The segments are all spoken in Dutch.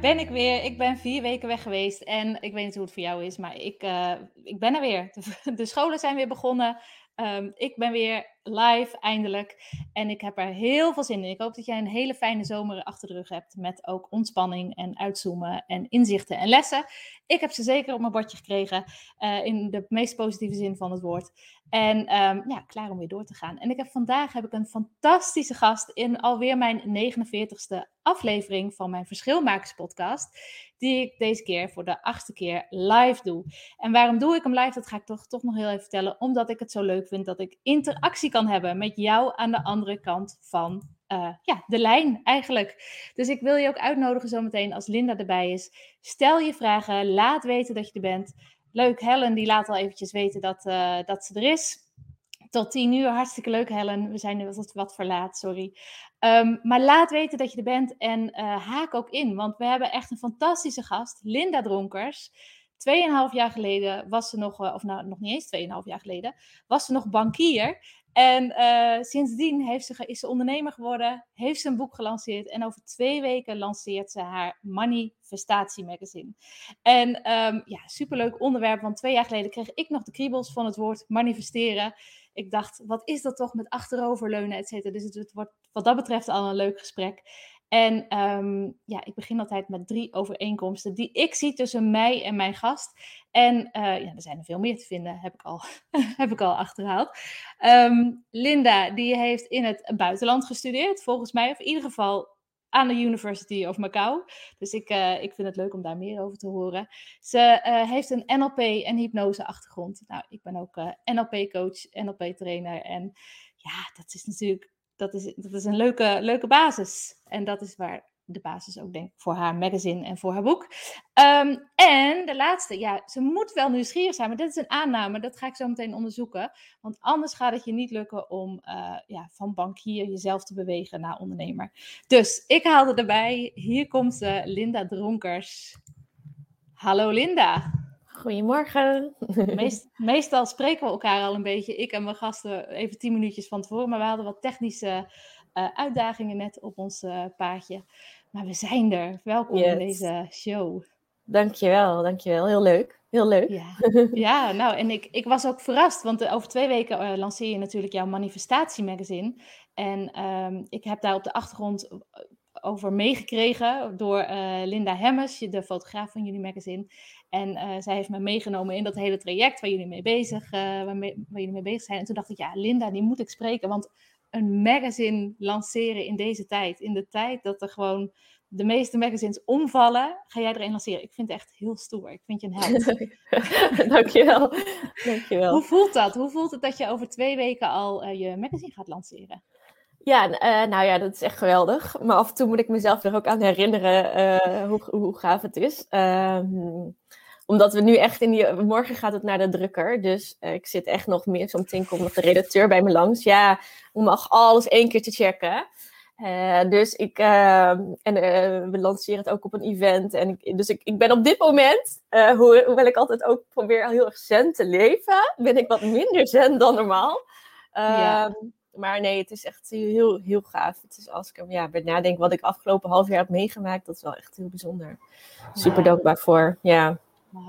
Ben ik weer. Ik ben vier weken weg geweest en ik weet niet hoe het voor jou is, maar ik, uh, ik ben er weer. De scholen zijn weer begonnen. Um, ik ben weer live eindelijk en ik heb er heel veel zin in. Ik hoop dat jij een hele fijne zomer achter de rug hebt met ook ontspanning en uitzoomen en inzichten en lessen. Ik heb ze zeker op mijn bordje gekregen uh, in de meest positieve zin van het woord. En um, ja, klaar om weer door te gaan. En ik heb vandaag heb ik een fantastische gast in alweer mijn 49ste aflevering van mijn Verschilmakers podcast. Die ik deze keer voor de achtste keer live doe. En waarom doe ik hem live? Dat ga ik toch, toch nog heel even vertellen. Omdat ik het zo leuk vind dat ik interactie kan hebben met jou aan de andere kant van uh, ja, de lijn eigenlijk. Dus ik wil je ook uitnodigen zometeen als Linda erbij is. Stel je vragen, laat weten dat je er bent. Leuk, Helen die laat al eventjes weten dat, uh, dat ze er is. Tot tien uur, hartstikke leuk Helen. We zijn nu wat, wat verlaat, sorry. Um, maar laat weten dat je er bent en uh, haak ook in. Want we hebben echt een fantastische gast, Linda Dronkers. Tweeënhalf jaar geleden was ze nog, of nou nog niet eens tweeënhalf jaar geleden, was ze nog bankier. En uh, sindsdien heeft ze, is ze ondernemer geworden, heeft ze een boek gelanceerd en over twee weken lanceert ze haar Manifestatie Magazine. En um, ja, superleuk onderwerp, want twee jaar geleden kreeg ik nog de kriebels van het woord manifesteren. Ik dacht, wat is dat toch met achteroverleunen, et cetera. Dus het wordt wat dat betreft al een leuk gesprek. En um, ja, ik begin altijd met drie overeenkomsten die ik zie tussen mij en mijn gast. En uh, ja, er zijn er veel meer te vinden, heb ik al, heb ik al achterhaald. Um, Linda, die heeft in het buitenland gestudeerd, volgens mij, of in ieder geval aan de University of Macau. Dus ik, uh, ik vind het leuk om daar meer over te horen. Ze uh, heeft een NLP en hypnose achtergrond. Nou, ik ben ook NLP-coach, NLP-trainer. En ja, dat is natuurlijk dat is, dat is een leuke, leuke basis. En dat is waar de basis ook denk voor haar magazine en voor haar boek. Um, en de laatste, ja, ze moet wel nieuwsgierig zijn, maar dit is een aanname, dat ga ik zo meteen onderzoeken. Want anders gaat het je niet lukken om uh, ja, van bankier jezelf te bewegen naar ondernemer. Dus ik haalde erbij, hier komt ze, Linda Dronkers. Hallo Linda. Goedemorgen. Meest, meestal spreken we elkaar al een beetje, ik en mijn gasten, even tien minuutjes van tevoren. Maar we hadden wat technische uh, uitdagingen net op ons uh, paadje. Maar we zijn er. Welkom yes. in deze show. Dankjewel, dankjewel. Heel leuk. Heel leuk. Ja, ja nou en ik, ik was ook verrast, want uh, over twee weken uh, lanceer je natuurlijk jouw manifestatiemagazine. En um, ik heb daar op de achtergrond over meegekregen door uh, Linda Hemmers, de fotograaf van jullie magazine. En uh, zij heeft me meegenomen in dat hele traject waar jullie mee bezig, uh, waar jullie mee bezig zijn. En toen dacht ik, ja, Linda, die moet ik spreken. Want een magazine lanceren in deze tijd, in de tijd dat er gewoon de meeste magazines omvallen, ga jij erin lanceren. Ik vind het echt heel stoer. Ik vind je een held. Dankjewel. Dankjewel. Hoe voelt dat? Hoe voelt het dat je over twee weken al je magazine gaat lanceren? Ja, uh, nou ja, dat is echt geweldig. Maar af en toe moet ik mezelf er ook aan herinneren uh, hoe, hoe gaaf het is. Um, omdat we nu echt in die... Morgen gaat het naar de drukker. Dus uh, ik zit echt nog meer... Zometeen komt nog de redacteur bij me langs. Ja, om mag alles één keer te checken. dus ik... Ehm, en we lanceren het ook op een event. En ik, dus ik, ik ben op dit moment... Hoe, hoewel ik altijd ook probeer heel erg zen te leven... Ben ik wat minder zen dan normaal. Ja. Ehm, maar nee, het is echt heel, heel gaaf. Het is als ik er ja, bij nadenk wat ik afgelopen half jaar heb meegemaakt, dat is wel echt heel bijzonder. Super ja. dankbaar voor. Ja.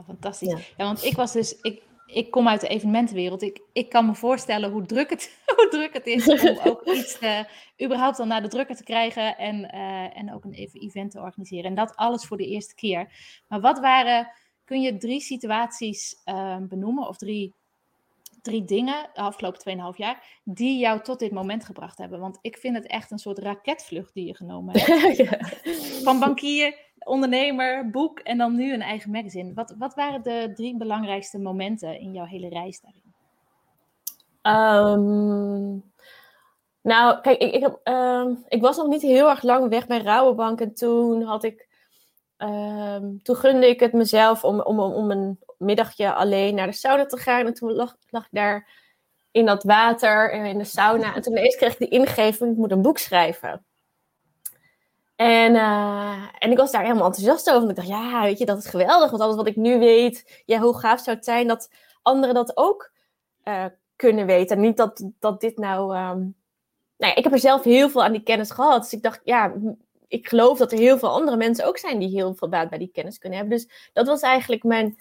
Fantastisch. Ja. ja. want ik was dus, ik, ik kom uit de evenementenwereld. Ik, ik kan me voorstellen hoe druk het, hoe druk het is om ook iets te, überhaupt dan naar de drukker te krijgen en, uh, en ook een even event te organiseren. En dat alles voor de eerste keer. Maar wat waren, kun je drie situaties uh, benoemen of drie drie dingen de afgelopen 2,5 jaar die jou tot dit moment gebracht hebben? Want ik vind het echt een soort raketvlucht die je genomen hebt. ja. Van bankier, ondernemer, boek en dan nu een eigen magazine. Wat, wat waren de drie belangrijkste momenten in jouw hele reis daarin? Um, Nou, kijk, ik, ik, heb, ehm, ik was nog niet heel erg lang weg bij Rabobank. En toen had ik. ehm, toen gunde ik het mezelf om, om, om een middagje alleen naar de sauna te gaan. En toen lag, lag ik daar in dat water, eh, in de sauna. En toen ineens kreeg ik de ingeving: ik moet een boek schrijven. En, eh, en ik was daar helemaal enthousiast over. Want ik dacht, ja, weet je, dat is geweldig. Want alles wat ik nu weet, ja, hoe gaaf zou het zijn dat anderen dat ook eh, kunnen weten. En niet dat, dat dit nou... ehm, Nou ja, ik heb er zelf heel veel aan die kennis gehad. Dus ik dacht, ja, ik geloof dat er heel veel andere mensen ook zijn die heel veel baat bij die kennis kunnen hebben. Dus dat was eigenlijk mijn,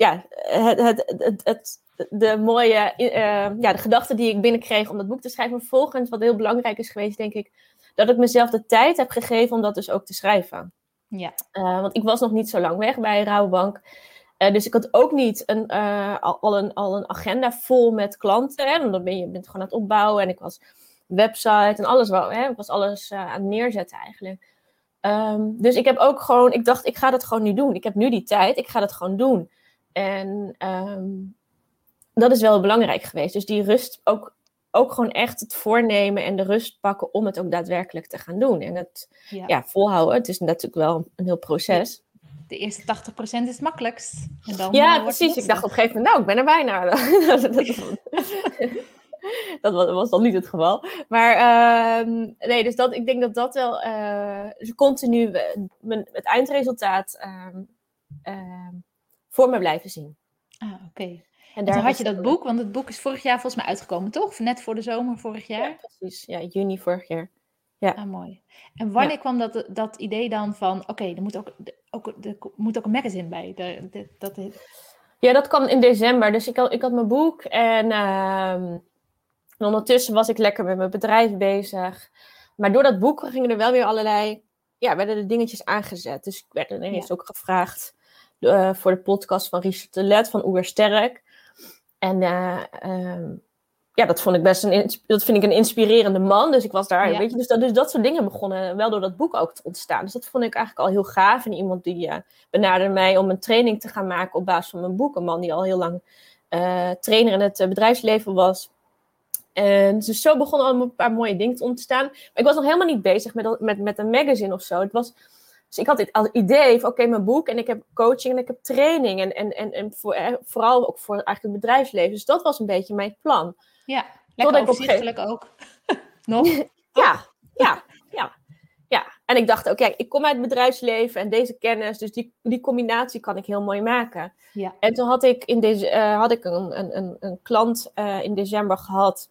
ja, het, het, het, het- de mooie, eh, ja, de gedachte die ik binnenkreeg om dat boek te schrijven. Maar Vervolgens, wat heel belangrijk is geweest, denk ik, dat ik mezelf de tijd heb gegeven om dat dus ook te schrijven. Ja, Uh, want ik was nog niet zo lang weg bij Rabobank. Uh, dus ik had ook niet een, uh, al, al, een, al een agenda vol met klanten. Hè? Want dan ben je bent gewoon aan het opbouwen. En ik was website en alles. Wel, hè? Ik was alles uh, aan het neerzetten eigenlijk. Um, dus ik heb ook gewoon... Ik dacht, ik ga dat gewoon nu doen. Ik heb nu die tijd. Ik ga dat gewoon doen. En um, dat is wel belangrijk geweest. Dus die rust ook ook gewoon echt het voornemen en de rust pakken om het ook daadwerkelijk te gaan doen. En het ja. ja volhouden. Het is natuurlijk wel een heel proces. De eerste 80% is het makkelijkst. En dan ja, precies. Ik dacht op een gegeven moment, nou, ik ben er bijna. dat was, dan niet het geval. Maar uh, nee, dus dat, ik denk dat dat wel uh, dus continu mijn, het eindresultaat uh, voor me blijven zien. Ah, oké. Okay. En daar had je dat boek, want het boek is vorig jaar volgens mij uitgekomen, toch? Net voor de zomer vorig jaar? Ja, precies. Ja, juni vorig jaar. Ja. Ah, mooi. En wanneer ja. kwam dat, dat idee dan van, oké, okay, er moet ook, ook, er moet ook een magazine bij? De, de, dat. Ja, dat kwam in december. Dus ik had, ik had mijn boek en, uh, en ondertussen was ik lekker met mijn bedrijf bezig. Maar door dat boek gingen er wel weer allerlei, ja, werden de dingetjes aangezet. Dus ik werd ineens ja. ook gevraagd uh, voor de podcast van Richard de Let van Oer Sterk. En uh, um, ja, dat vond ik best een, dat vind ik een inspirerende man. Dus ik was daar, ja. weet je, dus dat, dus dat soort dingen begonnen wel door dat boek ook te ontstaan. Dus dat vond ik eigenlijk al heel gaaf. En iemand die uh, benaderde mij om een training te gaan maken op basis van mijn boek. Een man die al heel lang uh, trainer in het bedrijfsleven was. En dus zo begonnen al een paar mooie dingen te ontstaan. Maar ik was nog helemaal niet bezig met, met, met een magazine of zo. Het was, dus ik had dit als idee van, oké, okay, mijn boek en ik heb coaching en ik heb training. En, en, en, en voor, eh, vooral ook voor eigenlijk het bedrijfsleven. Dus dat was een beetje mijn plan. Ja, lekker overzichtelijk ook. Nog? ja, ja, ja, ja. En ik dacht, oké, okay, ik kom uit het bedrijfsleven en deze kennis, dus die, die combinatie kan ik heel mooi maken. Ja. En toen had ik, in deze, uh, had ik een, een, een, een klant uh, in december gehad,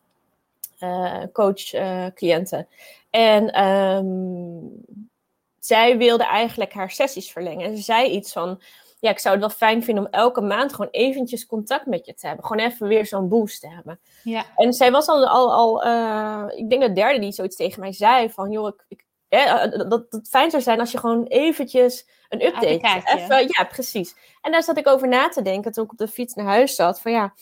uh, coach-cliënten. en um, zij wilde eigenlijk haar sessies verlengen. En ze zei iets van, ja, ik zou het wel fijn vinden om elke maand gewoon eventjes contact met je te hebben. Gewoon even weer zo'n boost te hebben. Ja. En zij was al, al, al uh, ik denk de derde die zoiets tegen mij zei van, joh, ik, ik ja, dat het fijn zou zijn als je gewoon eventjes een update even, Ja, precies. En daar zat ik over na te denken toen ik op de fiets naar huis zat. Van ja,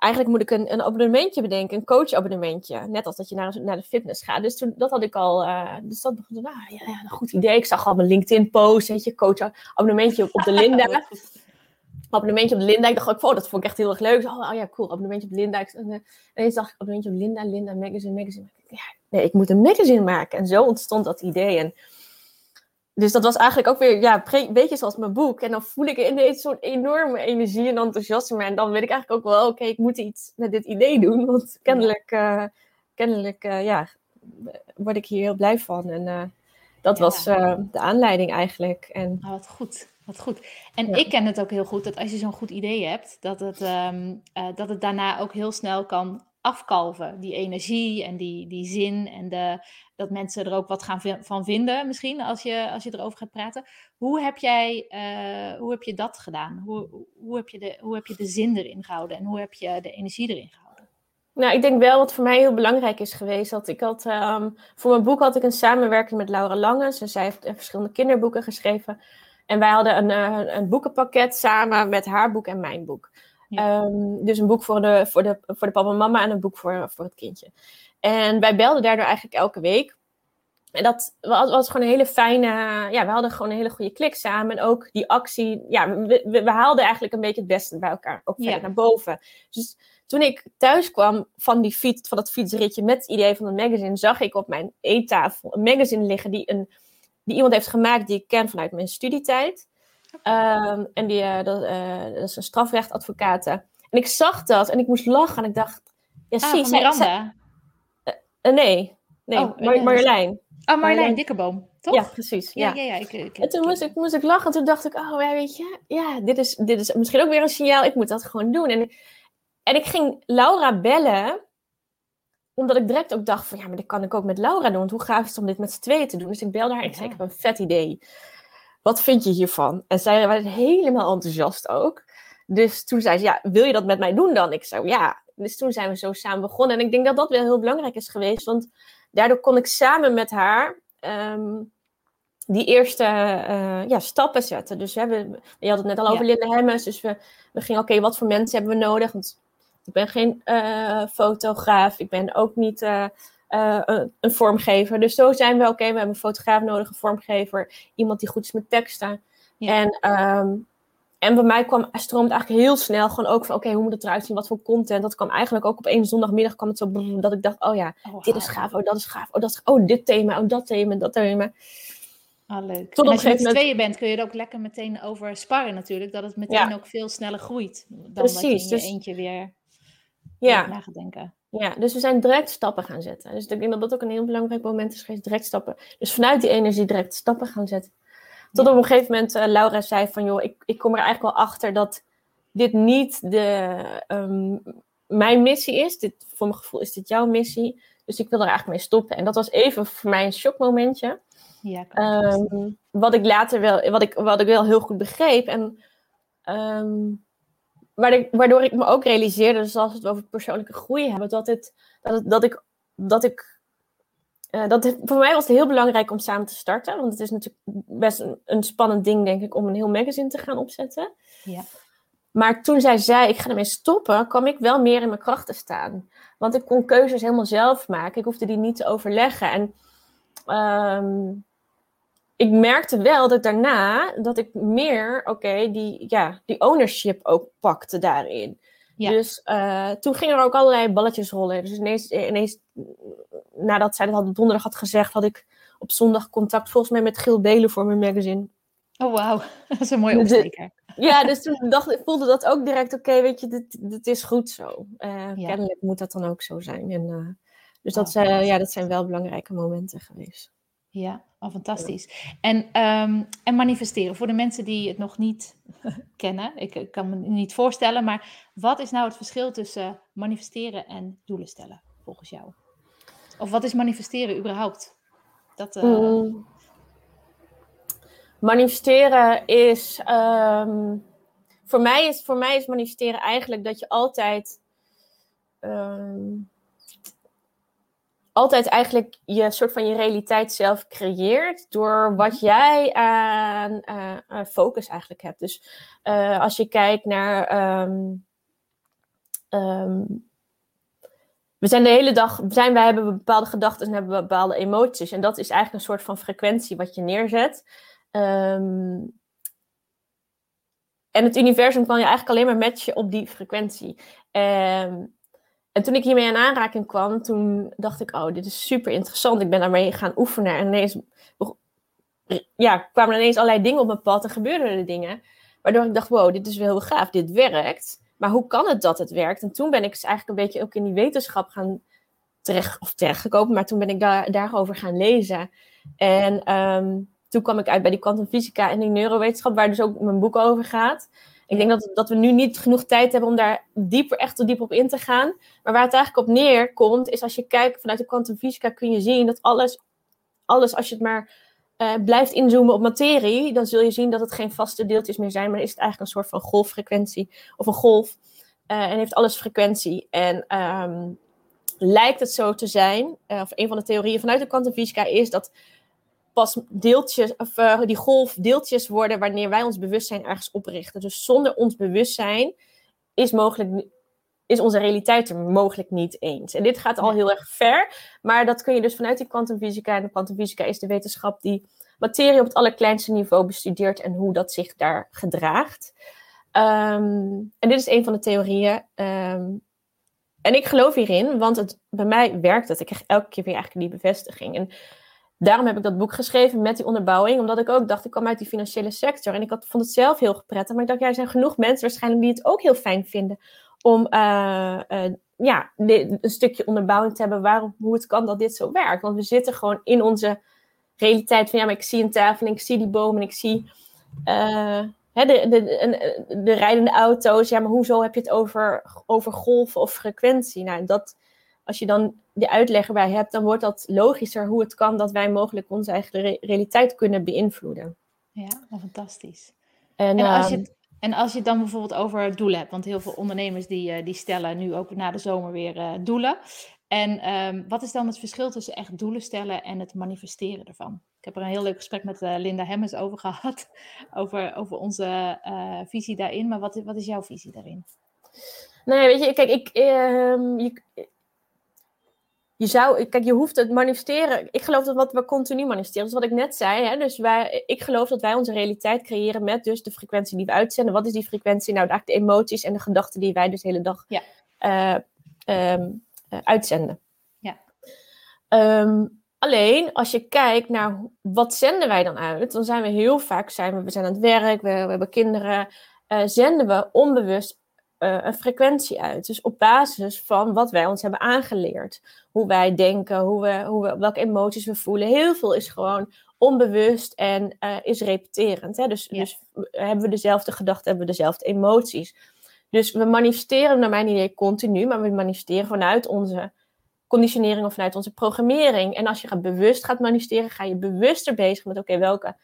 eigenlijk moet ik een, een abonnementje bedenken, een coach-abonnementje. Net als dat je naar, naar de fitness gaat. Dus toen, dat had ik al, uh, dus dat begon, nou ja, ja, een goed idee. Ik zag al mijn LinkedIn-post, weet je, coach-abonnementje op de Linda. abonnementje op de Linda. Ik dacht ook, oh, dat vond ik echt heel erg leuk. Oh, oh ja, cool, abonnementje op Linda. En ineens dacht ik, abonnementje op Linda, Linda, magazine, magazine. Ja, nee, ik moet een magazine maken. En zo ontstond dat idee. En dus dat was eigenlijk ook weer, ja, een beetje zoals mijn boek. En dan voel ik ineens zo'n enorme energie en enthousiasme. En dan weet ik eigenlijk ook wel, oké, okay, ik moet iets met dit idee doen. Want kennelijk, uh, kennelijk uh, ja, word ik hier heel blij van. En uh, dat ja. was de aanleiding eigenlijk. En, oh, wat goed, wat goed. En ja. ik ken het ook heel goed, dat als je zo'n goed idee hebt, dat het, um, dat het daarna ook heel snel kan afkalven. Die energie en die, die zin en de, dat mensen er ook wat gaan van vinden misschien als je, als je erover gaat praten. Hoe heb jij uh, hoe heb je dat gedaan? Hoe, hoe, heb je de, hoe heb je de zin erin gehouden en hoe heb je de energie erin gehouden? Nou, ik denk wel wat voor mij heel belangrijk is geweest. Dat ik had, um, voor mijn boek had ik een samenwerking met Laura Langes. En zij heeft verschillende kinderboeken geschreven. En wij hadden een, uh, een boekenpakket samen met haar boek en mijn boek. Ja. Um, dus een boek voor de, voor, de, voor de papa en mama en een boek voor, voor het kindje. En wij belden daardoor eigenlijk elke week. en dat was, gewoon een hele fijne, ja, we hadden gewoon een hele goede klik samen. En ook die actie, ja, we, we, we haalden eigenlijk een beetje het beste bij elkaar, ook verder Ja. naar boven. Dus toen ik thuis kwam van, die fiets, van dat fietsritje met het idee van een magazine, zag ik op mijn eettafel een magazine liggen die, een, die iemand heeft gemaakt die ik ken vanuit mijn studietijd. Ehm, en die, eh, dat, eh, dat is een strafrechtadvocaat. En ik zag dat en ik moest lachen en ik dacht, ja, Ah, zie, van zij- zij- Eh, nee, nee, Oh, Mar- eh, Marjolein. Oh, Marjolein. Dikkeboom, toch? Ja, precies. ja, Ja. ja, ja, ik, ik, En toen moest ik, moest ik lachen. En toen dacht ik, oh ja, weet je, ja, dit is, dit is misschien ook weer een signaal. Ik moet dat gewoon doen. En, en ik ging Laura bellen, omdat ik direct ook dacht van, ja, maar dit kan ik ook met Laura doen. Want hoe gaaf is het om dit met z'n tweeën te doen? Dus ik belde haar en ik zei, ik heb een vet idee. Wat vind je hiervan? En zij was helemaal enthousiast ook. Dus toen zei ze, ja, wil je dat met mij doen dan? Ik zei, ja. Dus toen zijn we zo samen begonnen. En ik denk dat dat wel heel belangrijk is geweest. Want daardoor kon ik samen met haar ehm, die eerste eh, ja, stappen zetten. Dus we hebben, je had het net al over Ja. Linda Hemmers. Dus we, we gingen, oké, wat voor mensen hebben we nodig? Want ik ben geen eh, fotograaf. Ik ben ook niet eh, een, vormgever. Dus zo zijn we, oké, we hebben een fotograaf nodig, een vormgever. Iemand die goed is met teksten. Ja. En, ehm, en bij mij kwam, stroomt eigenlijk heel snel gewoon ook van, oké, hoe moet het eruit zien? Wat voor content? Dat kwam eigenlijk ook op één zondagmiddag kwam het zo, brrr, dat ik dacht, oh ja, Oh, dit is gaaf, oh dat is gaaf, oh dat is, oh dit thema, oh dat thema, dat thema. Ah, leuk. Tot en op als je met tweeën bent, kun je er ook lekker meteen over sparren natuurlijk. Dat het meteen Ja. ook veel sneller groeit. Dan dat je in je dus- eentje weer Ja, na gaat denken. ja, dus we zijn direct stappen gaan zetten. Dus ik denk dat dat ook een heel belangrijk moment is geweest, direct stappen. Dus vanuit die energie direct stappen gaan zetten. Tot op een gegeven moment eh, Laura zei van, joh, ik, ik kom er eigenlijk wel achter dat dit niet de, ehm, mijn missie is. Dit, voor mijn gevoel is dit jouw missie. Dus ik wil er eigenlijk mee stoppen. En dat was even voor mij een shockmomentje. Ja. Ehm, wat ik later wel, wat ik, wat ik wel heel goed begreep. En ehm, waardoor, waardoor ik me ook realiseerde, dus als we het over persoonlijke groei hebben, dat, het, dat, het, dat ik. Dat ik eh, dat voor mij was het heel belangrijk om samen te starten. Want het is natuurlijk best een, een spannend ding, denk ik, om een heel magazine te gaan opzetten. Ja. Maar toen zij zei, ik ga ermee stoppen, kwam ik wel meer in mijn kracht te staan. Want ik kon keuzes helemaal zelf maken. Ik hoefde die niet te overleggen. En ehm, ik merkte wel dat daarna, dat ik meer, oké, die, ja, die ownership ook pakte daarin. Ja. Dus eh, toen gingen er ook allerlei balletjes rollen. Dus ineens, ineens nadat zij dat had, donderdag had gezegd, had ik op zondag contact volgens mij met Gil Belen voor mijn magazine. Oh, wauw. Dat is een mooie De- opsteker. Ja, dus toen dacht, ik voelde dat ook direct, oké, weet je, dit, dit is goed zo. Eh, Ja. Kennelijk moet dat dan ook zo zijn. En, eh, dus dat, fantastisch. ja, dat zijn wel belangrijke momenten geweest. Ja, oh, fantastisch. En, ehm, en manifesteren, voor de mensen die het nog niet kennen, ik, ik kan me niet voorstellen, maar wat is nou het verschil tussen manifesteren en doelen stellen, volgens jou? Of wat is manifesteren überhaupt? Dat, eh, Mm. Manifesteren is, ehm, voor, mij is. Voor mij is manifesteren eigenlijk dat je altijd. ehm, altijd eigenlijk je soort van je realiteit zelf creëert door wat jij aan eh, eh, focus eigenlijk hebt. Dus eh, als je kijkt naar. ehm, ehm, we zijn de hele dag, zijn, wij hebben bepaalde gedachten en hebben bepaalde emoties. En dat is eigenlijk een soort van frequentie wat je neerzet. Ehm, en het universum kan je eigenlijk alleen maar matchen op die frequentie. En toen ik hiermee in aanraking kwam, toen dacht ik, oh, dit is super interessant. Ik ben daarmee gaan oefenen. En ineens ja, kwamen ineens allerlei dingen op mijn pad en gebeurden er dingen. Waardoor ik dacht, wow, dit is wel heel gaaf, dit werkt. Maar hoe kan het dat het werkt? En toen ben ik dus eigenlijk een beetje ook in die wetenschap gaan terecht, of terechtgekomen. Maar toen ben ik daar, daarover gaan lezen. En ehm, toen kwam ik uit bij die kwantumfysica en die neurowetenschap, waar dus ook mijn boek over gaat. Ik denk dat, dat we nu niet genoeg tijd hebben om daar dieper, echt diep op in te gaan. Maar waar het eigenlijk op neerkomt, is als je kijkt vanuit de kwantumfysica, kun je zien dat alles, alles als je het maar eh, blijft inzoomen op materie, dan zul je zien dat het geen vaste deeltjes meer zijn, maar is het eigenlijk een soort van golffrequentie of een golf. eh, en heeft alles frequentie. En ehm, lijkt het zo te zijn, eh, of een van de theorieën vanuit de kwantumfysica is dat pas deeltjes, of uh, die golf deeltjes worden wanneer wij ons bewustzijn ergens oprichten. Dus zonder ons bewustzijn is mogelijk, is onze realiteit er mogelijk niet eens. En dit gaat al heel erg ver, maar dat kun je dus vanuit die kwantumfysica. En de kwantumfysica is de wetenschap die materie op het allerkleinste niveau bestudeert en hoe dat zich daar gedraagt. Ehm, en dit is een van de theorieën. Ehm, en ik geloof hierin, want het, bij mij werkt het. Ik krijg elke keer weer eigenlijk die bevestiging. En daarom heb ik dat boek geschreven met die onderbouwing. Omdat ik ook dacht, ik kwam uit die financiële sector. En ik had, vond het zelf heel prettig. Maar ik dacht, ja, er zijn genoeg mensen waarschijnlijk die het ook heel fijn vinden. Om uh, uh, ja, een stukje onderbouwing te hebben waarom, hoe het kan dat dit zo werkt. Want we zitten gewoon in onze realiteit van, ja, maar ik zie een tafel ik zie die boom en ik zie... Uh, de, de, de, rijdende auto's, ja, maar hoezo heb je het over, over golven of frequentie? Nou, dat, als je dan de uitleg erbij hebt, dan wordt dat logischer hoe het kan dat wij mogelijk onze eigen realiteit kunnen beïnvloeden. Ja, fantastisch. En, en, als je ehm, het, en als je het dan bijvoorbeeld over doelen hebt, want heel veel ondernemers die, eh, die stellen nu ook na de zomer weer uh, doelen. En um, wat is dan het verschil tussen echt doelen stellen en het manifesteren ervan? Ik heb er een heel leuk gesprek met uh, Linda Hemmers over gehad, over, over onze uh, visie daarin. Maar wat, wat is jouw visie daarin? Nou ja, weet je, kijk, ik, uh, je, je zou, kijk, je hoeft het manifesteren. Ik geloof dat wat we continu manifesteren, dat is wat ik net zei. Hè? Dus wij, ik geloof dat wij onze realiteit creëren met dus de frequentie die we uitzenden. Wat is die frequentie? Nou, eigenlijk de emoties en de gedachten die wij dus de hele dag ja. um, uh, uitzenden. Ja. Um, alleen als je kijkt naar wat zenden wij dan uit, dan zijn we heel vaak zijn we, we zijn aan het werk, we, we hebben kinderen, uh, zenden we onbewust uh, een frequentie uit. Dus op basis van wat wij ons hebben aangeleerd. Hoe wij denken, hoe we, hoe we, welke emoties we voelen. Heel veel is gewoon onbewust en uh, is repeterend. Hè? Dus, ja. dus hebben we dezelfde gedachten, hebben we dezelfde emoties. Dus we manifesteren naar mijn idee continu, maar we manifesteren vanuit onze conditionering of vanuit onze programmering. En als je gaat bewust gaat manifesteren, ga je bewuster bezig met oké, okay, welke,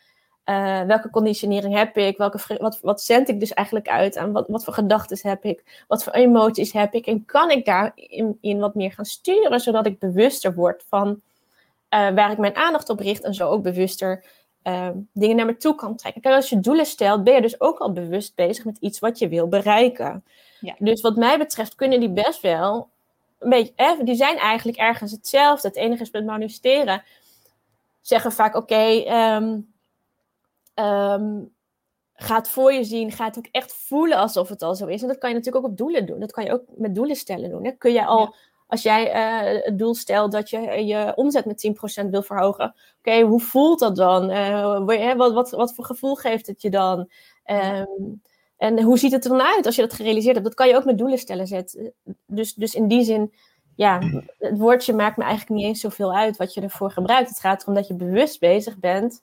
uh, welke conditionering heb ik? Welke, wat, wat zend ik dus eigenlijk uit aan? Wat, wat voor gedachten heb ik? Wat voor emoties heb ik? En kan ik daar in, in wat meer gaan sturen, zodat ik bewuster word van uh, waar ik mijn aandacht op richt en zo ook bewuster uh, dingen naar me toe kan trekken. Kijk, als je doelen stelt, ben je dus ook al bewust bezig met iets wat je wil bereiken. Ja. Dus wat mij betreft kunnen die best wel een beetje, eh, die zijn eigenlijk ergens hetzelfde. Het enige is met manifesteren. Zeggen vaak, oké, okay, um, um, ga het voor je zien, ga het ook echt voelen alsof het al zo is. En dat kan je natuurlijk ook op doelen doen. Dat kan je ook met doelen stellen doen. Hè? Kun je al... Ja als jij uh, het doel stelt dat je je omzet met 10% wil verhogen, oké, hoe voelt dat dan? Uh, wat, wat, wat voor gevoel geeft het je dan? Um, en hoe ziet het er dan uit als je dat gerealiseerd hebt? Dat kan je ook met doelen stellen zetten. Dus, dus in die zin, ja, het woordje maakt me eigenlijk niet eens zoveel uit wat je ervoor gebruikt. Het gaat erom dat je bewust bezig bent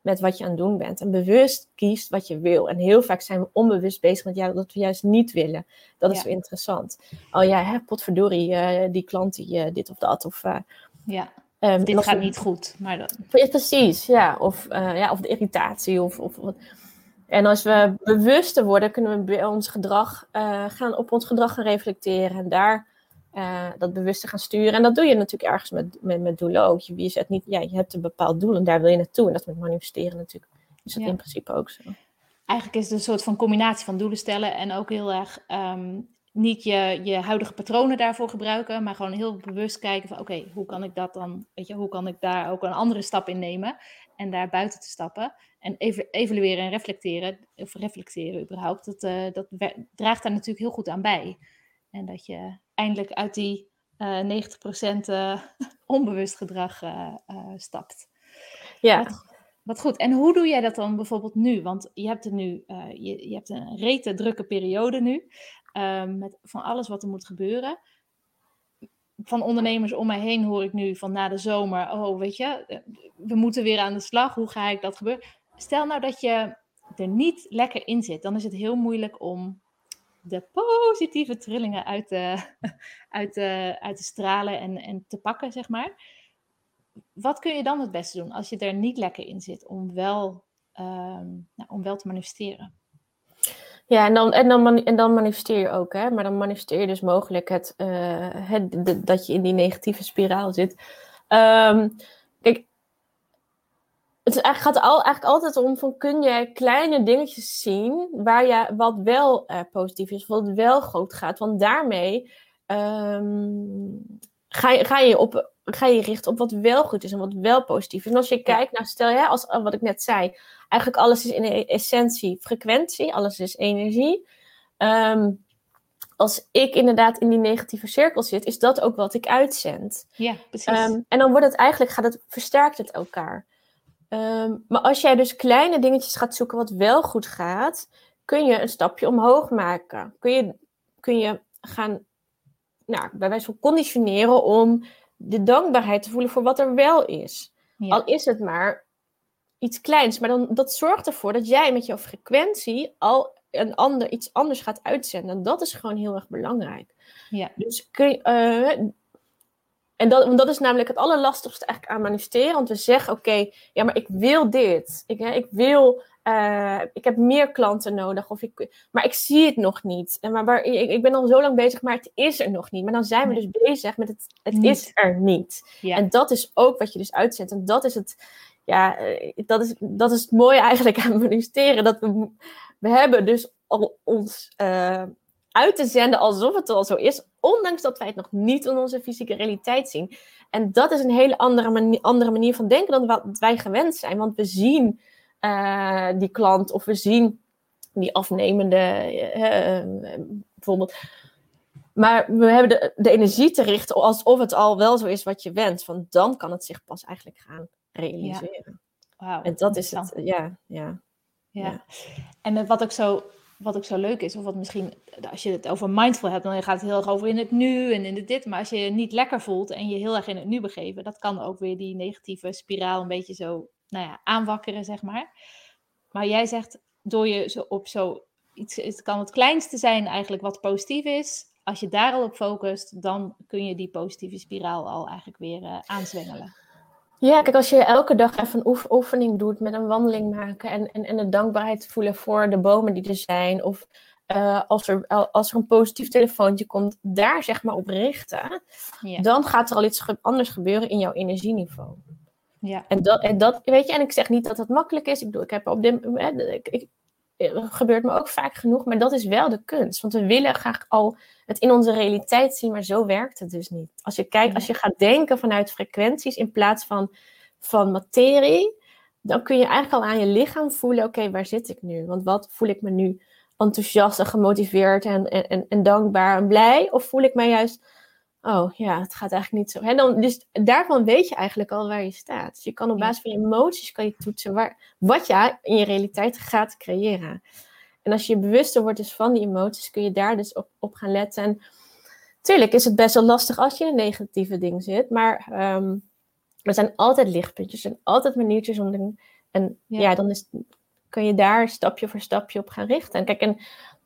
met wat je aan het doen bent. En bewust kiest wat je wil. En heel vaak zijn we onbewust bezig met ja, dat we juist niet willen. Dat is ja. zo interessant. Oh ja, hè, potverdorie, uh, die klant die uh, dit of dat. Of, uh, ja. Um, dit gaat niet goed. Maar dan... ja, precies, ja. Of, ja, of de irritatie. Of, of, en als we bewuster worden, kunnen we ons gedrag, gaan, op ons gedrag gaan reflecteren. En daar uh, dat bewust te gaan sturen. En dat doe je natuurlijk ergens met, met, met doelen ook. Je, je, zet niet, ja, je hebt een bepaald doel en daar wil je naartoe. En dat met manifesteren natuurlijk. Is dat ja. in principe ook zo. Eigenlijk is het een soort van combinatie van doelen stellen en ook heel erg um, niet je, je huidige patronen daarvoor gebruiken, maar gewoon heel bewust kijken van oké, okay, hoe kan ik dat dan, weet je, hoe kan ik daar ook een andere stap in nemen en daar buiten te stappen en even evalueren en reflecteren, of reflecteren überhaupt, dat, uh, dat draagt daar natuurlijk heel goed aan bij. En dat je eindelijk uit die uh, 90% uh, onbewust gedrag uh, stapt. Ja. Wat, wat, goed. En hoe doe jij dat dan bijvoorbeeld nu? Want je hebt er nu, je, je, hebt een rete drukke periode nu, ehm, met van alles wat er moet gebeuren. Van ondernemers om mij heen hoor ik nu van na de zomer, oh weet je, we moeten weer aan de slag. Hoe ga ik dat gebeuren? Stel nou dat je er niet lekker in zit, dan is het heel moeilijk om de positieve trillingen uit te, uit te, uit te stralen en, en te pakken, zeg maar. Wat kun je dan het beste doen als je er niet lekker in zit om wel, um, nou, om wel te manifesteren? Ja, en dan, en, dan, en dan manifesteer je ook, hè? maar dan manifesteer je dus mogelijk het, uh, het, de, dat je in die negatieve spiraal zit. Kijk, Het is eigenlijk, gaat al, eigenlijk altijd om van kun je kleine dingetjes zien waar je wat wel uh, positief is, wat wel goed gaat. Want daarmee um, ga, je, ga, je op, ga je richten op wat wel goed is en wat wel positief is. En als je kijkt, nou stel je, als, wat ik net zei, eigenlijk alles is in essentie frequentie, alles is energie. Um, als ik inderdaad in die negatieve cirkel zit, is dat ook wat ik uitzend. Ja, precies. Um, en dan wordt het eigenlijk, gaat het, versterkt het elkaar. Um, maar als jij dus kleine dingetjes gaat zoeken wat wel goed gaat, kun je een stapje omhoog maken. Kun je, kun je gaan, nou, bij wijze van conditioneren om de dankbaarheid te voelen voor wat er wel is. Al is het maar iets kleins, maar dan, dat zorgt ervoor dat jij met jouw frequentie al een ander, iets anders gaat uitzenden. Dat is gewoon heel erg belangrijk. Ja. Dus kun je, uh, en dat, want dat is namelijk het allerlastigste eigenlijk aan manifesteren. Want we zeggen, oké, ja, maar ik wil dit. Ik, hè, ik wil, uh, ik heb meer klanten nodig. Of ik, maar ik zie het nog niet. En maar, maar ik, ik, ben al zo lang bezig, maar het is er nog niet. Maar dan zijn we dus bezig met het, het is er niet. Ja. En dat is ook wat je dus uitzet. En dat is het, ja, eh, dat is, dat is het mooie eigenlijk aan manifesteren. Dat we, we hebben dus al ons uh, uit te zenden alsof het al zo is, ondanks dat wij het nog niet in onze fysieke realiteit zien. En dat is een hele andere manier, andere manier van denken dan wat wij gewend zijn. Want we zien uh, die klant of we zien die afnemende, uh, bijvoorbeeld. Maar we hebben de, de energie te richten alsof het al wel zo is wat je wenst. Want dan kan het zich pas eigenlijk gaan realiseren. Ja. Wow, en dat is het, ja, ja. Ja. En wat ook zo wat ook zo leuk is, of wat misschien, als je het over mindful hebt, dan gaat het heel erg over in het nu en in het dit. Maar als je je niet lekker voelt en je heel erg in het nu begeven, dat kan ook weer die negatieve spiraal een beetje zo nou ja, aanwakkeren, zeg maar. Maar jij zegt, door je zo op zo iets, het kan het kleinste zijn eigenlijk wat positief is. Als je daar al op focust, dan kun je die positieve spiraal al eigenlijk weer uh, aanzwengelen. Ja, kijk, als je elke dag even een oefening doet met een wandeling maken en, en, en de dankbaarheid voelen voor de bomen die er zijn, of uh, als, er, als er een positief telefoontje komt, daar zeg maar op richten, ja. dan gaat er al iets anders gebeuren in jouw energieniveau. Ja. En, dat, en dat, weet je, en ik zeg niet dat het makkelijk is. Ik bedoel, ik heb op dit ik, ik, gebeurt me ook vaak genoeg, maar dat is wel de kunst. Want we willen graag al het in onze realiteit zien, maar zo werkt het dus niet. Als je kijkt, als je gaat denken vanuit frequenties in plaats van, van materie, dan kun je eigenlijk al aan je lichaam voelen: oké, waar zit ik nu? Want wat voel ik me nu enthousiast en gemotiveerd en, en, en dankbaar en blij? Of voel ik mij juist oh ja, het gaat eigenlijk niet zo. En dan, dus daarvan weet je eigenlijk al waar je staat. Dus je kan op basis van je emoties kan je toetsen waar, wat je in je realiteit gaat creëren. En als je bewuster wordt dus van die emoties, kun je daar dus op, op gaan letten. En tuurlijk is het best wel lastig als je in een negatieve ding zit, maar um, er zijn altijd lichtpuntjes en altijd maniertjes om te En ja, ja dan is, kun je daar stapje voor stapje op gaan richten. En kijk, en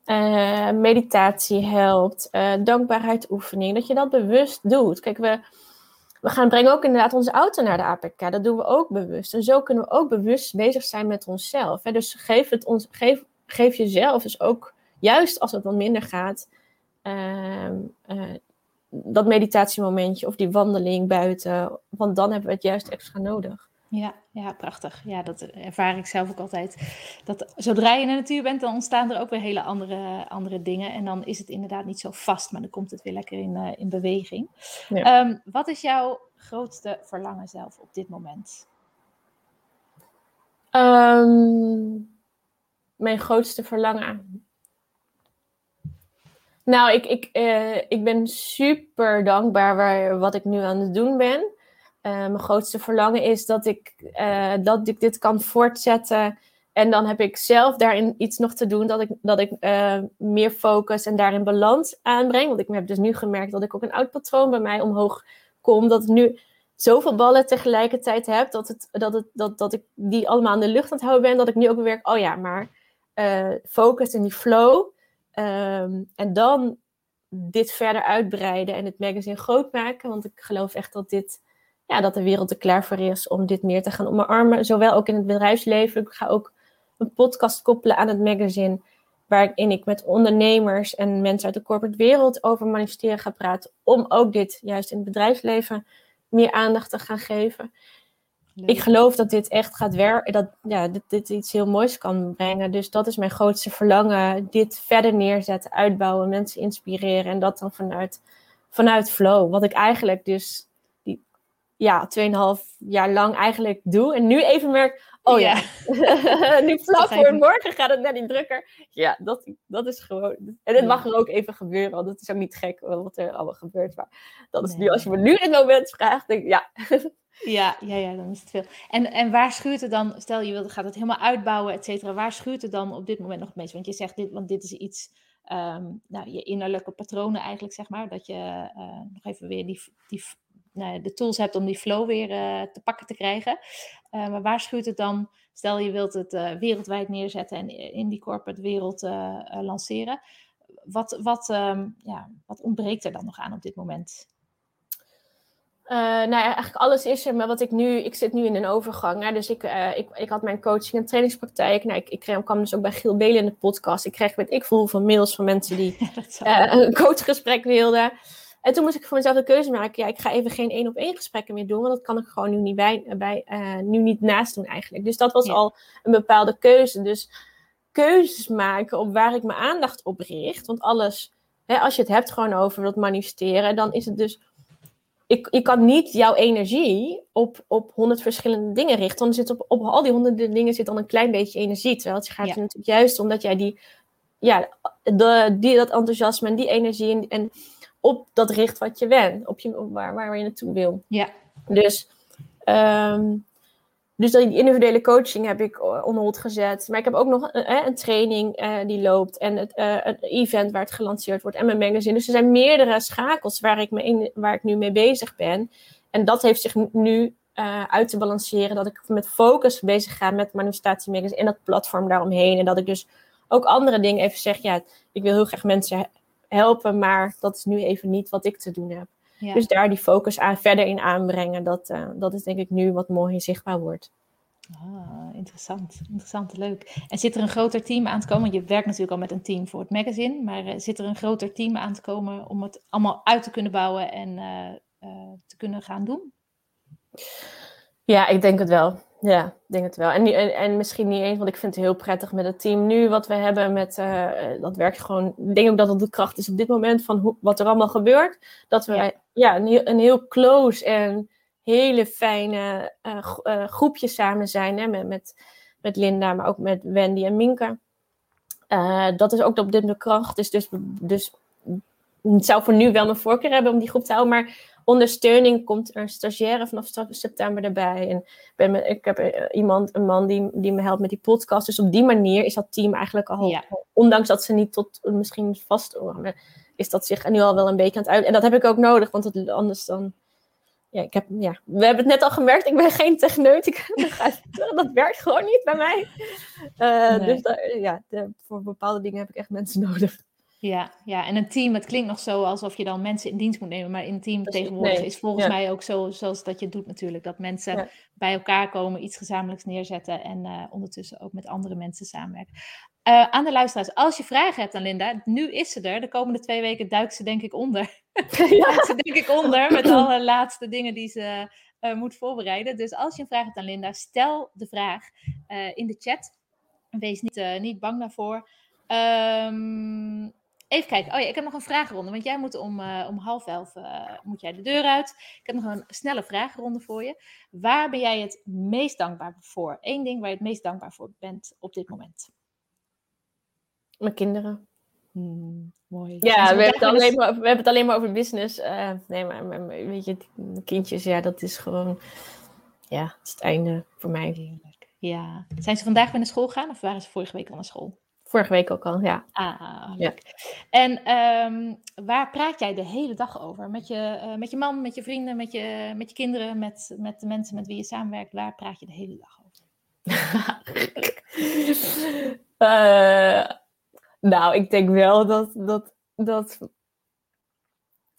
uh, meditatie helpt, uh, dankbaarheid oefening, dat je dat bewust doet. Kijk, we, we gaan brengen ook inderdaad onze auto naar de APK, dat doen we ook bewust. En zo kunnen we ook bewust bezig zijn met onszelf. Dus geef, het ons, geef, geef jezelf dus ook, juist als het wat minder gaat, uh, dat meditatiemomentje of die wandeling buiten, want dan hebben we het juist extra nodig. Ja, ja, prachtig. Ja, dat ervaar ik zelf ook altijd. Dat zodra je in de natuur bent, dan ontstaan er ook weer hele andere, andere dingen. En dan is het inderdaad niet zo vast, maar dan komt het weer lekker in, uh, in beweging. Ja. Um, wat is jouw grootste verlangen zelf op dit moment? Um, mijn grootste verlangen. Nou, ik, ik, uh, ik ben super dankbaar waar, wat ik nu aan het doen ben. Uh, mijn grootste verlangen is dat ik, uh, dat ik dit kan voortzetten. En dan heb ik zelf daarin iets nog te doen, dat ik, dat ik uh, meer focus en daarin balans aanbreng. Want ik heb dus nu gemerkt dat ik ook een oud patroon bij mij omhoog kom. Dat ik nu zoveel ballen tegelijkertijd heb, dat, het, dat, het, dat, dat ik die allemaal in de lucht aan het houden ben. Dat ik nu ook werk, oh ja, maar focus en die flow. Um, en dan dit verder uitbreiden en het magazine groot maken. Want ik geloof echt dat dit ja, dat de wereld er klaar voor is om dit meer te gaan omarmen. Zowel ook in het bedrijfsleven. Ik ga ook een podcast koppelen aan het magazine. Waarin ik met ondernemers en mensen uit de corporate wereld over manifesteren ga praten. Om ook dit juist in het bedrijfsleven meer aandacht te gaan geven. ik geloof dat dit echt gaat werken, dat ja, dit, dit iets heel moois kan brengen. Dus dat is mijn grootste verlangen. Dit verder neerzetten, uitbouwen, mensen inspireren en dat dan vanuit, vanuit flow. Wat ik eigenlijk dus ja, 2,5 jaar lang eigenlijk doe. En nu even merk, oh ja, nu vlak voor morgen gaat het naar die drukker. Ja, dat, dat is gewoon. En het mag er ook even gebeuren, want het is ook niet gek wat er allemaal gebeurt. Maar dat is nu, als je me nu het moment vraagt, denk ik ja. Ja, ja, ja, dan is het veel. En, en waar schuurt het dan, stel je wilt, gaat het helemaal uitbouwen, et cetera, waar schuurt het dan op dit moment nog het meest? Want je zegt dit, want dit is iets, um, nou, je innerlijke patronen eigenlijk, zeg maar, dat je uh, nog even weer die, die, nou, de tools hebt om die flow weer uh, te pakken te krijgen. Uh, maar waar schuurt het dan, stel je wilt het wereldwijd neerzetten en in die corporate wereld lanceren. Wat, wat, um, ja, wat ontbreekt er dan nog aan op dit moment? Uh, nou ja, eigenlijk alles is er, maar wat ik nu, ik zit nu in een overgang. Hè, dus ik, uh, ik, ik had mijn coaching en trainingspraktijk. Nou, ik, ik kwam dus ook bij Giel Belen in de podcast. Ik kreeg met ik voel van mails van mensen die uh, een coachgesprek wilden. En toen moest ik voor mezelf de keuze maken. Ja, ik ga even geen één op één gesprekken meer doen, want dat kan ik gewoon nu niet, bij, bij, nu niet naast doen eigenlijk. Dus dat was al een bepaalde keuze. Dus keuzes maken op waar ik mijn aandacht op richt. Want alles, hè, als je het hebt gewoon over dat manifesteren, dan is het dus ik, ik kan niet jouw energie op, op honderd verschillende dingen richten. Er zit op, op al die honderden dingen zit dan een klein beetje energie. Terwijl het gaat ja. natuurlijk juist omdat jij die, ja, de, die, dat enthousiasme en die energie en, en op dat richt wat je bent. Op je, op waar, waar je naartoe wil. Ja. Dus um, dus die individuele coaching heb ik eh, hot gezet. Maar ik heb ook nog een, eh, een training uh, die loopt. En het, uh, een event waar het gelanceerd wordt. En mijn magazine. Dus er zijn meerdere schakels waar ik, me in, waar ik nu mee bezig ben. En dat heeft zich nu uit te balanceren. Dat ik met focus bezig ga met manifestatie magazine. En dat platform daaromheen. En dat ik dus ook andere dingen even zeg. Ja, ik wil heel graag mensen helpen. Maar dat is nu even niet wat ik te doen heb. Ja. Dus daar die focus aan, verder in aanbrengen, dat, uh, dat is denk ik nu wat mooi zichtbaar wordt. Ah, interessant. Interessant, leuk. En zit er een groter team aan te komen? Je werkt natuurlijk al met een team voor het magazine, maar uh, zit er een groter team aan te komen om het allemaal uit te kunnen bouwen en uh, te kunnen gaan doen? Ja, ik denk het wel. Ja, ik denk het wel. En, en, en, misschien niet eens, want ik vind het heel prettig met het team nu wat we hebben. Met, uh, dat werkt gewoon. Ik denk ook dat het de kracht is op dit moment van hoe, wat er allemaal gebeurt. Dat we ja. ja een, heel, een, heel, close en hele fijne uh, uh, groepje samen zijn. Hè, met, met, met Linda, maar ook met Wendy en Minka. dat is ook op dit moment de kracht. Dus, dus, dus het zou voor nu wel mijn voorkeur hebben om die groep te houden. Maar ondersteuning komt er een stagiaire vanaf september erbij. En ben met, ik heb eh, iemand, een man die, die me helpt met die podcast. Dus op die manier is dat team eigenlijk al, ja. ondanks dat ze niet tot misschien vast is dat zich nu al wel een beetje aan het uit. En dat heb ik ook nodig, want het, anders dan. Ja, ik heb, ja, we hebben het net al gemerkt, ik ben geen techneut. dat werkt gewoon niet bij mij. Uh, nee. Dus ja, de, voor bepaalde dingen heb ik echt mensen nodig. Ja, ja, en een team, het klinkt nog zo alsof je dan mensen in dienst moet nemen, maar in team tegenwoordig nee, is volgens ja. mij ook zo zoals dat je doet natuurlijk. Dat mensen ja. bij elkaar komen, iets gezamenlijks neerzetten en uh, ondertussen ook met andere mensen samenwerken. Uh, aan de luisteraars, als je vragen hebt aan Linda, nu is ze er. De komende twee weken duikt ze denk ik onder. Ja. duikt ze denk ik onder met alle laatste dingen die ze uh, moet voorbereiden. Dus als je een vraag hebt aan Linda, stel de vraag in de chat. Wees niet, niet bang daarvoor. Um, Even kijken. Oh ja, ik heb nog een vragenronde. Want jij moet om, uh, om half elf uh, moet jij de deur uit. Ik heb nog een snelle vragenronde voor je. Waar ben jij het meest dankbaar voor? Eén ding waar je het meest dankbaar voor bent op dit moment. Mijn kinderen. Hmm, mooi. Ja, we hebben, het alleen maar, we hebben het alleen maar over business. Uh, nee, maar, maar, weet je, kindjes, ja, dat is gewoon... Ja, het is het einde voor mij. Ja. Zijn ze vandaag weer naar school gegaan of waren ze vorige week al naar school? Vorige week ook al, ja. Ah, leuk. Ja. En um, waar praat jij de hele dag over? Met je, uh, met je man, met je vrienden, met je, met je kinderen, met, met de mensen met wie je samenwerkt? Waar praat je de hele dag over? uh, nou, ik denk wel dat, dat, dat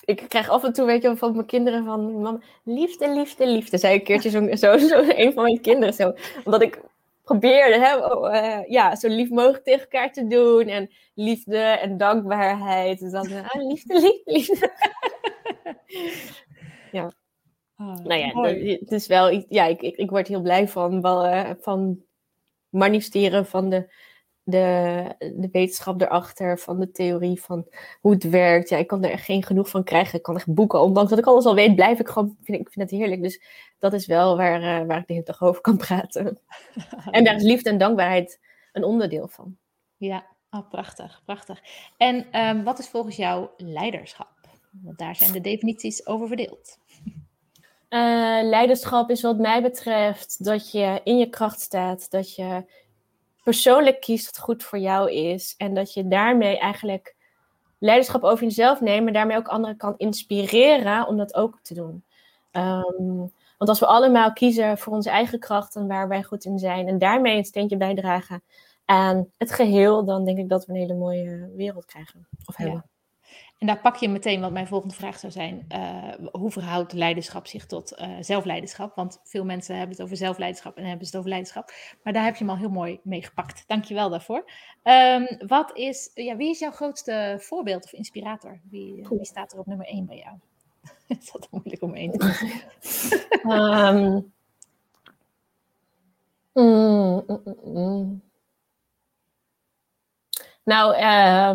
ik krijg af en toe, weet je, van mijn kinderen van, mama, liefde, liefde, liefde, zei een keertje zo, zo, zo een van mijn kinderen zo. Omdat ik probeerde hè, uh, ja, zo lief mogelijk tegen elkaar te doen. En liefde en dankbaarheid. Dus dan, ah, liefde, liefde, liefde. ja. Oh, nou ja, het is wel, ja, ik, ik, ik word heel blij van, uh, van manifesteren van de, de, de wetenschap erachter, van de theorie van hoe het werkt. Ja, ik kan er echt geen genoeg van krijgen. Ik kan echt boeken. Ondanks dat ik alles al weet, blijf ik gewoon, vind, ik vind het heerlijk. Dus dat is wel waar, uh, waar ik de hele dag over kan praten. en daar is liefde en dankbaarheid een onderdeel van. Ja, oh, prachtig, prachtig. En um, wat is volgens jou leiderschap? Want daar zijn de definities over verdeeld. Uh, leiderschap is wat mij betreft dat je in je kracht staat, dat je persoonlijk kiest wat goed voor jou is en dat je daarmee eigenlijk leiderschap over jezelf neemt, maar daarmee ook anderen kan inspireren om dat ook te doen. Um, want als we allemaal kiezen voor onze eigen krachten waar wij goed in zijn en daarmee een steentje bijdragen aan het geheel, dan denk ik dat we een hele mooie wereld krijgen of hebben. Ja. En daar pak je meteen wat mijn volgende vraag zou zijn. Uh, hoe verhoudt leiderschap zich tot uh, zelfleiderschap? Want veel mensen hebben het over zelfleiderschap en hebben het over leiderschap. Maar daar heb je hem al heel mooi mee gepakt. Dank je wel daarvoor. Um, wat is, ja, wie is jouw grootste voorbeeld of inspirator? Wie, wie staat er op nummer 1 bij jou? Het is altijd moeilijk om één te um, mm, mm, mm, nou,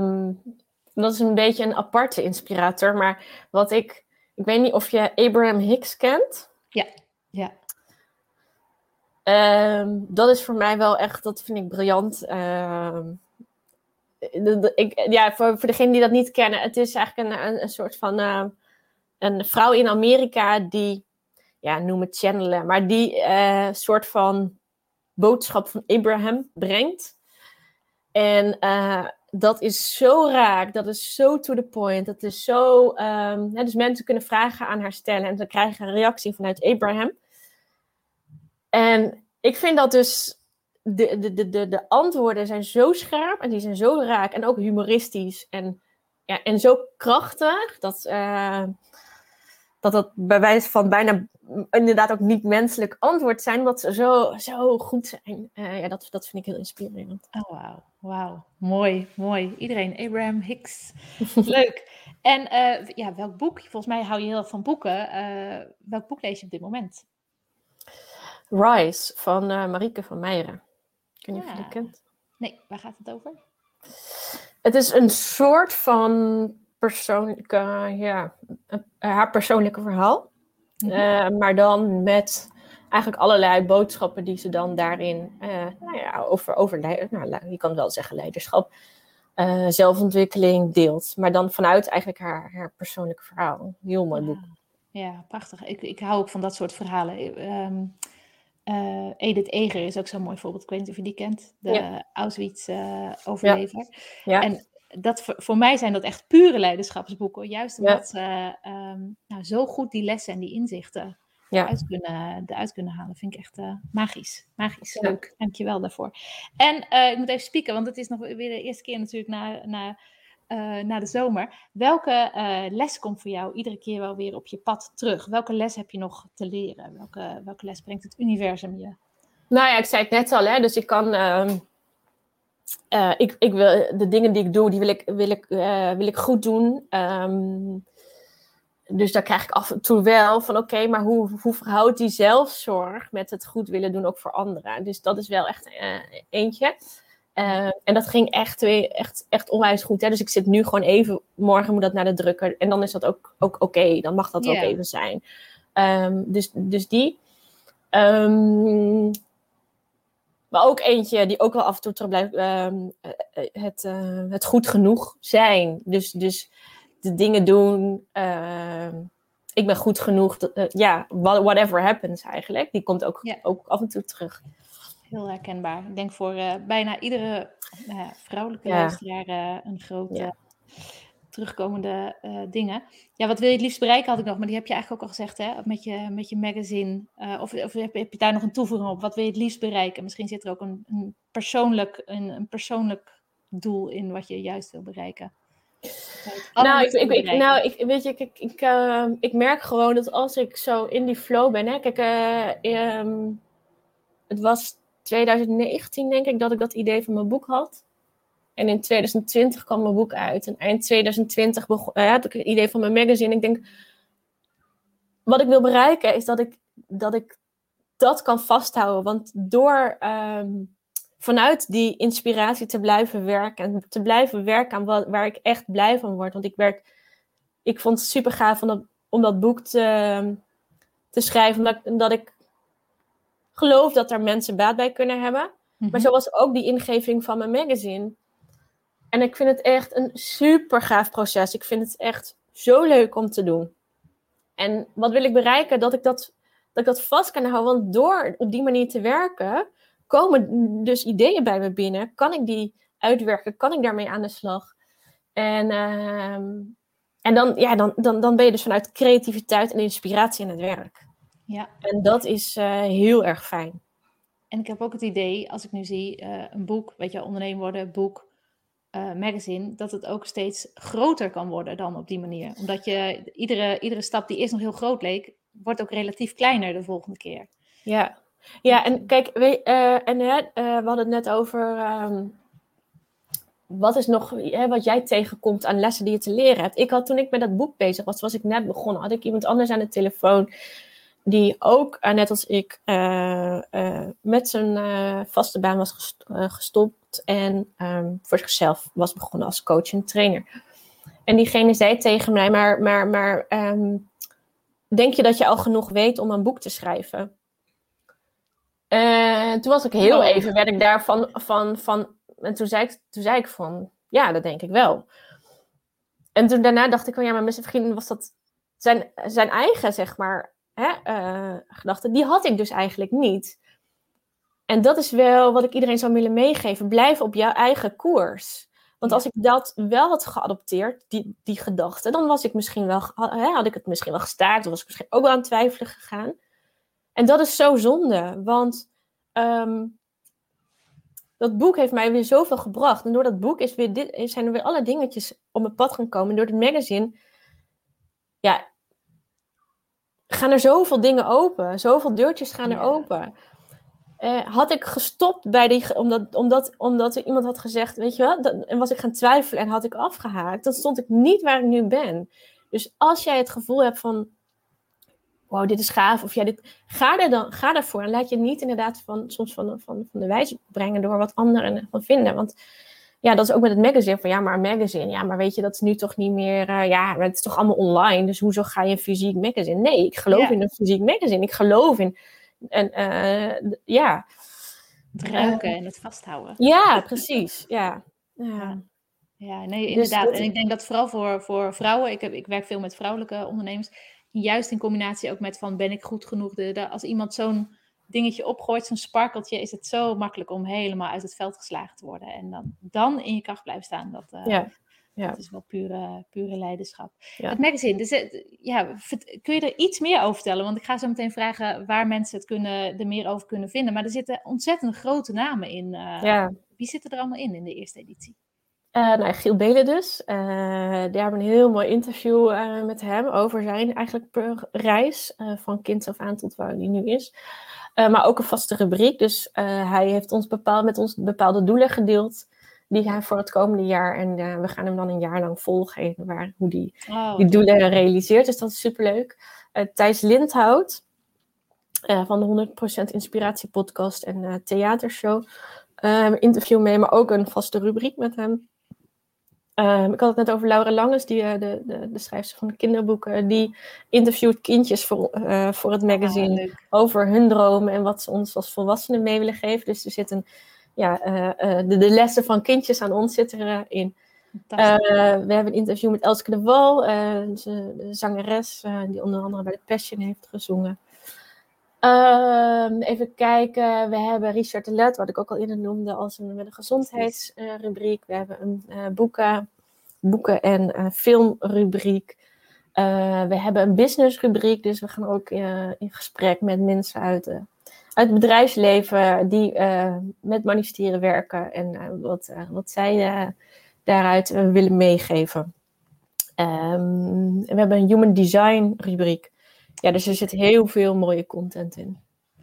um, dat is een beetje een aparte inspirator. Maar wat ik. Ik weet niet of je Abraham Hicks kent. Ja, ja. Um, dat is voor mij wel echt, dat vind ik briljant. Um, ik, ja, voor, voor degenen die dat niet kennen, het is eigenlijk een, een, een soort van uh, een vrouw in Amerika die, ja, noem het channelen, maar die uh, soort van boodschap van Abraham brengt. En uh, dat is zo raak, dat is zo to the point, dat is zo... Um, dus mensen kunnen vragen aan haar stellen en ze krijgen een reactie vanuit Abraham. En ik vind dat dus... De, de, de, de, de antwoorden zijn zo scherp en die zijn zo raak en ook humoristisch en, ja, en zo krachtig dat... Uh, dat dat bij wijze van bijna inderdaad ook niet menselijk antwoord zijn, omdat ze zo, zo goed zijn. Uh, ja, dat, dat vind ik heel inspirerend. Oh, wauw. Wauw. Mooi, mooi. Iedereen. Abraham Hicks. Leuk. En uh, ja, welk boek? Volgens mij hou je heel erg van boeken. Uh, welk boek lees je op dit moment? Rise van Marieke van Meijeren. Kun je ja. of je die kent? Nee, waar gaat het over? Het is een soort van persoonlijke, ja, haar persoonlijke verhaal. Mm -hmm. maar dan met eigenlijk allerlei boodschappen die ze dan daarin uh, nou ja, over, over nou, je kan wel zeggen leiderschap, uh, zelfontwikkeling deelt. Maar dan vanuit eigenlijk haar, haar persoonlijke verhaal. Heel mooi boek. Ja, prachtig. Ik, ik hou ook van dat soort verhalen. Um, uh, Edith Eger is ook zo'n mooi voorbeeld. Ik weet niet of je die kent. De ja. Auschwitz-overlever. Ja. ja. En dat voor, mij zijn dat echt pure leiderschapsboeken. Juist omdat ze um, nou, zo goed die lessen en die inzichten ja. eruit, kunnen, eruit kunnen halen. Vind ik echt uh, magisch. Magisch. Ja. Leuk. Dankjewel daarvoor. En uh, ik moet even spieken, want het is nog weer de eerste keer natuurlijk na, na, uh, na de zomer. Welke les komt voor jou iedere keer wel weer op je pad terug? Welke les heb je nog te leren? Welke, welke les brengt het universum je? Nou ja, ik zei het net al, hè, dus ik kan. Ehm, ik, ik wil, de dingen die ik doe, die wil ik, wil ik, wil ik goed doen. Um, dus daar krijg ik af en toe wel van oké, maar hoe, hoe verhoudt die zelfzorg met het goed willen doen ook voor anderen? Dus dat is wel echt uh, eentje. Uh, en dat ging echt, echt, echt onwijs goed. Hè? Dus ik zit nu gewoon even, morgen moet dat naar de drukker. En dan is dat ook, ook oké, okay. dan mag dat yeah. ook even zijn. Um, dus, dus die. Um, maar ook eentje die ook wel af en toe terug blijft. Um, het, uh, het goed genoeg zijn. Dus, dus de dingen doen. Uh, ik ben goed genoeg. Uh, ja, whatever happens eigenlijk. Die komt ook, ja. ook af en toe terug. Heel herkenbaar. Ik denk voor bijna iedere vrouwelijke ja. luisteraar een grote ja. Terugkomende dingen. Ja, wat wil je het liefst bereiken had ik nog, maar die heb je eigenlijk ook al gezegd hè, met je, met je magazine. of of heb, heb, je daar nog een toevoeging op? Wat wil je het liefst bereiken? Misschien zit er ook een, een persoonlijk, een, een persoonlijk doel in wat je juist wil bereiken. Nou, ik, ik, ik, nou ik, weet je, ik, ik, ik, uh, ik merk gewoon dat als ik zo in die flow ben. Hè, kijk, um, het was 2019, denk ik, dat ik dat idee van mijn boek had. En in 2020 kwam mijn boek uit. En eind 2020 begon, uh, had ik het idee van mijn magazine. Ik denk, wat ik wil bereiken is dat ik dat, ik dat kan vasthouden. Want door ehm, vanuit die inspiratie te blijven werken en te blijven werken aan wat, waar ik echt blij van word. Want ik werk, ik vond het super gaaf om dat, om dat boek te, te schrijven, omdat, omdat ik geloof dat er mensen baat bij kunnen hebben. Maar mhm. zo was ook die ingeving van mijn magazine. En ik vind het echt een super gaaf proces. Ik vind het echt zo leuk om te doen. En wat wil ik bereiken? Dat ik dat, dat, ik dat vast kan houden. Want door op die manier te werken, komen dus ideeën bij me binnen. Kan ik die uitwerken? Kan ik daarmee aan de slag? En, ehm, en dan, ja, dan, dan, dan ben je dus vanuit creativiteit en inspiratie in het werk. Ja. En dat is uh, heel erg fijn. En ik heb ook het idee, als ik nu zie uh, een boek, weet je, ondernemen worden, boek, uh, magazine, dat het ook steeds groter kan worden dan op die manier. Omdat je iedere, iedere stap die eerst nog heel groot leek, wordt ook relatief kleiner de volgende keer. Ja, ja en kijk, we, uh, en, uh, we hadden het net over um, wat is nog hè, wat jij tegenkomt aan lessen die je te leren hebt. Ik had toen ik met dat boek bezig was, was ik net begonnen, had ik iemand anders aan de telefoon die ook, uh, net als ik, uh, uh, met zijn vaste baan was gestopt en um, voor zichzelf was begonnen als coach en trainer. En diegene zei tegen mij, maar, maar, maar um, denk je dat je al genoeg weet om een boek te schrijven? En toen was ik heel oh. even, werd ik daarvan van, van, en toen zei ik, toen zei ik van, ja, dat denk ik wel. En toen daarna dacht ik van, ja, maar misschien was dat zijn, zijn eigen, zeg maar, hè, uh, gedachten, die had ik dus eigenlijk niet. En dat is wel wat ik iedereen zou willen meegeven. Blijf op jouw eigen koers. Want als ik dat wel had geadopteerd, die, die gedachte, dan was ik misschien wel, had ik het misschien wel gestaakt, dan was ik misschien ook wel aan het twijfelen gegaan. En dat is zo zonde, want um, dat boek heeft mij weer zoveel gebracht. En door dat boek is weer dit, zijn er weer alle dingetjes op mijn pad gekomen. En door het magazine, ja, gaan er zoveel dingen open. Zoveel deurtjes gaan er open. Uh, had ik gestopt bij die, omdat, omdat, omdat er iemand had gezegd, weet je wel, en was ik gaan twijfelen en had ik afgehaakt, dan stond ik niet waar ik nu ben. Dus als jij het gevoel hebt van, wow, dit is gaaf, of ja, dit, ga, er dan, ga ervoor en laat je niet inderdaad van, soms van, van, van de wijze brengen door wat anderen van vinden. Want ja, dat is ook met het magazine. Van ja, maar een magazine. Ja, maar weet je, dat is nu toch niet meer. Uh, ja, het is toch allemaal online. Dus hoezo ga je een fysiek magazine? Nee, ik geloof in een fysiek magazine. Ik geloof in. En uh, ja. Het ruiken en het vasthouden. Ja, precies. Ja. ja. Ja, nee, dus inderdaad. en ik denk dat vooral voor, voor vrouwen, ik, heb, ik werk veel met vrouwelijke ondernemers, juist in combinatie ook met van ben ik goed genoeg, de, de als iemand zo'n dingetje opgooit, zo'n sparkeltje, is het zo makkelijk om helemaal uit het veld geslagen te worden. En dan, dan in je kracht blijven staan. Dat, uh, ja. Ja. Dat is wel pure, pure leiderschap. Ja. Het magazine, dus, eh, ja, kun je er iets meer over vertellen? Want ik ga zo meteen vragen waar mensen het kunnen, er meer over kunnen vinden. Maar er zitten ontzettend grote namen in. Uh, ja. Wie zitten er allemaal in in de eerste editie? Uh, nou, Giel Belen dus. Uh, die hebben een heel mooi interview uh, met hem over zijn eigenlijk reis van kind af aan tot waar hij nu is. Uh, maar ook een vaste rubriek. Dus uh, hij heeft ons bepaald, met ons bepaalde doelen gedeeld. Die hij voor het komende jaar. En uh, we gaan hem dan een jaar lang volgen. Waar, hoe die, oh, die doelen realiseert. Dus dat is superleuk. Thijs Lindhout. van de 100% Inspiratie Podcast en Theatershow. een interview mee, maar ook een vaste rubriek met hem. Um, ik had het net over Laura Langes, die, uh, de, de, de schrijfster van de kinderboeken. Die interviewt kindjes voor, uh, voor het magazine ah, over hun dromen en wat ze ons als volwassenen mee willen geven. Dus er zitten ja, uh, de, de, lessen van kindjes aan ons zitten erin. we hebben een interview met Elske de Wal, de, zangeres, die onder andere bij de Passion heeft gezongen. Um, even kijken, we hebben Richard de Let, wat ik ook al eerder noemde, als een, met gezondheidsrubriek. we hebben een uh, boeken, boeken en uh, filmrubriek. Uh, we hebben een businessrubriek, dus we gaan ook in gesprek met mensen uit, uit het bedrijfsleven die met manifesteren werken en wat, wat zij daaruit willen meegeven. Um, we hebben een human design rubriek. Ja, dus er zit heel veel mooie content in.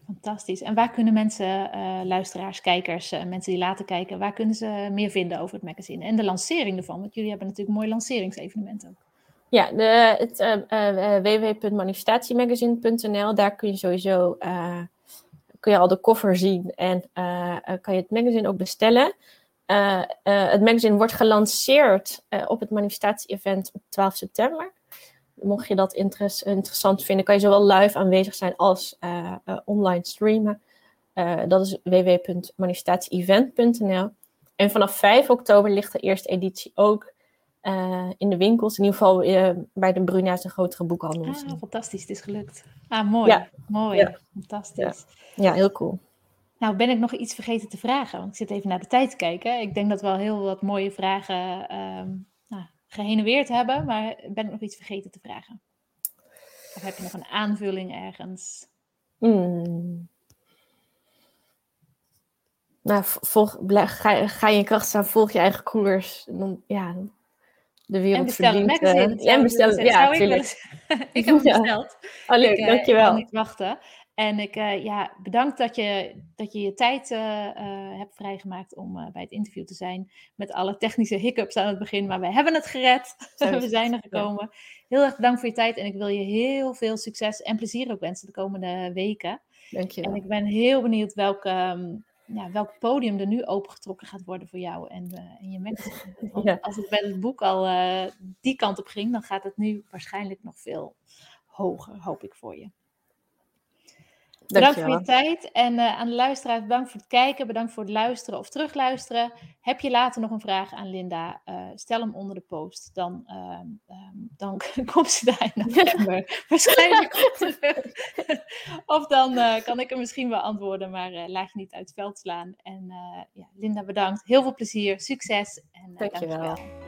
Fantastisch. En waar kunnen mensen, uh, luisteraars, kijkers, uh, mensen die laten kijken, waar kunnen ze meer vinden over het magazine? En de lancering ervan, want jullie hebben natuurlijk een mooi lanceringsevenement ook. Ja, de, het uh, www.manifestatiemagazine.nl. Daar kun je sowieso kun je al de koffer zien en kan je het magazine ook bestellen. het magazine wordt gelanceerd op het manifestatie-event op 12 september. Mocht je dat interessant vinden, kan je zowel live aanwezig zijn als online streamen. dat is www.manifestatieevent.nl. En vanaf 5 oktober ligt de eerste editie ook in de winkels. In ieder geval bij de Bruna's en grotere boekhandels. Ah, fantastisch, het is gelukt. Ah, mooi. Ja. Mooi, ja. fantastisch. Ja. ja. heel cool. Nou, ben ik nog iets vergeten te vragen? Want ik zit even naar de tijd te kijken. Ik denk dat we al heel wat mooie vragen um, geheneweerd hebben. Maar ben ik nog iets vergeten te vragen? Of heb je nog een aanvulling ergens? Hmm. Nou, volg, ga, ga, je in kracht staan, volg je eigen koers. Dan, ja, de wereld en bestellen magazine. Uh, en bestellen, ja, ik, ik heb hem besteld. Oh, leuk, ik, dankjewel. Ik kan niet wachten. En ik, uh, ja, bedankt dat je, dat je je tijd uh, hebt vrijgemaakt om bij het interview te zijn. Met alle technische hiccups aan het begin, maar we hebben het gered. we zijn er gekomen. Heel erg bedankt voor je tijd en ik wil je heel veel succes en plezier ook wensen de komende weken. Dankjewel. En ik ben heel benieuwd welke, ehm, ja, welk podium er nu opengetrokken gaat worden voor jou en, uh, en je mensen. Ja. Als het bij het boek al uh, die kant op ging, dan gaat het nu waarschijnlijk nog veel hoger, hoop ik voor je. Bedankt voor je tijd. En uh, aan de luisteraars, bedankt voor het kijken. Bedankt voor het luisteren of terugluisteren. Heb je later nog een vraag aan Linda? Uh, stel hem onder de post. Dan, uh, dan komt ze daar in november waarschijnlijk of dan uh, kan ik hem misschien beantwoorden. Maar laat je niet uit het veld slaan. En ja, Linda, bedankt. Heel veel plezier. Succes. En, dankjewel. dankjewel.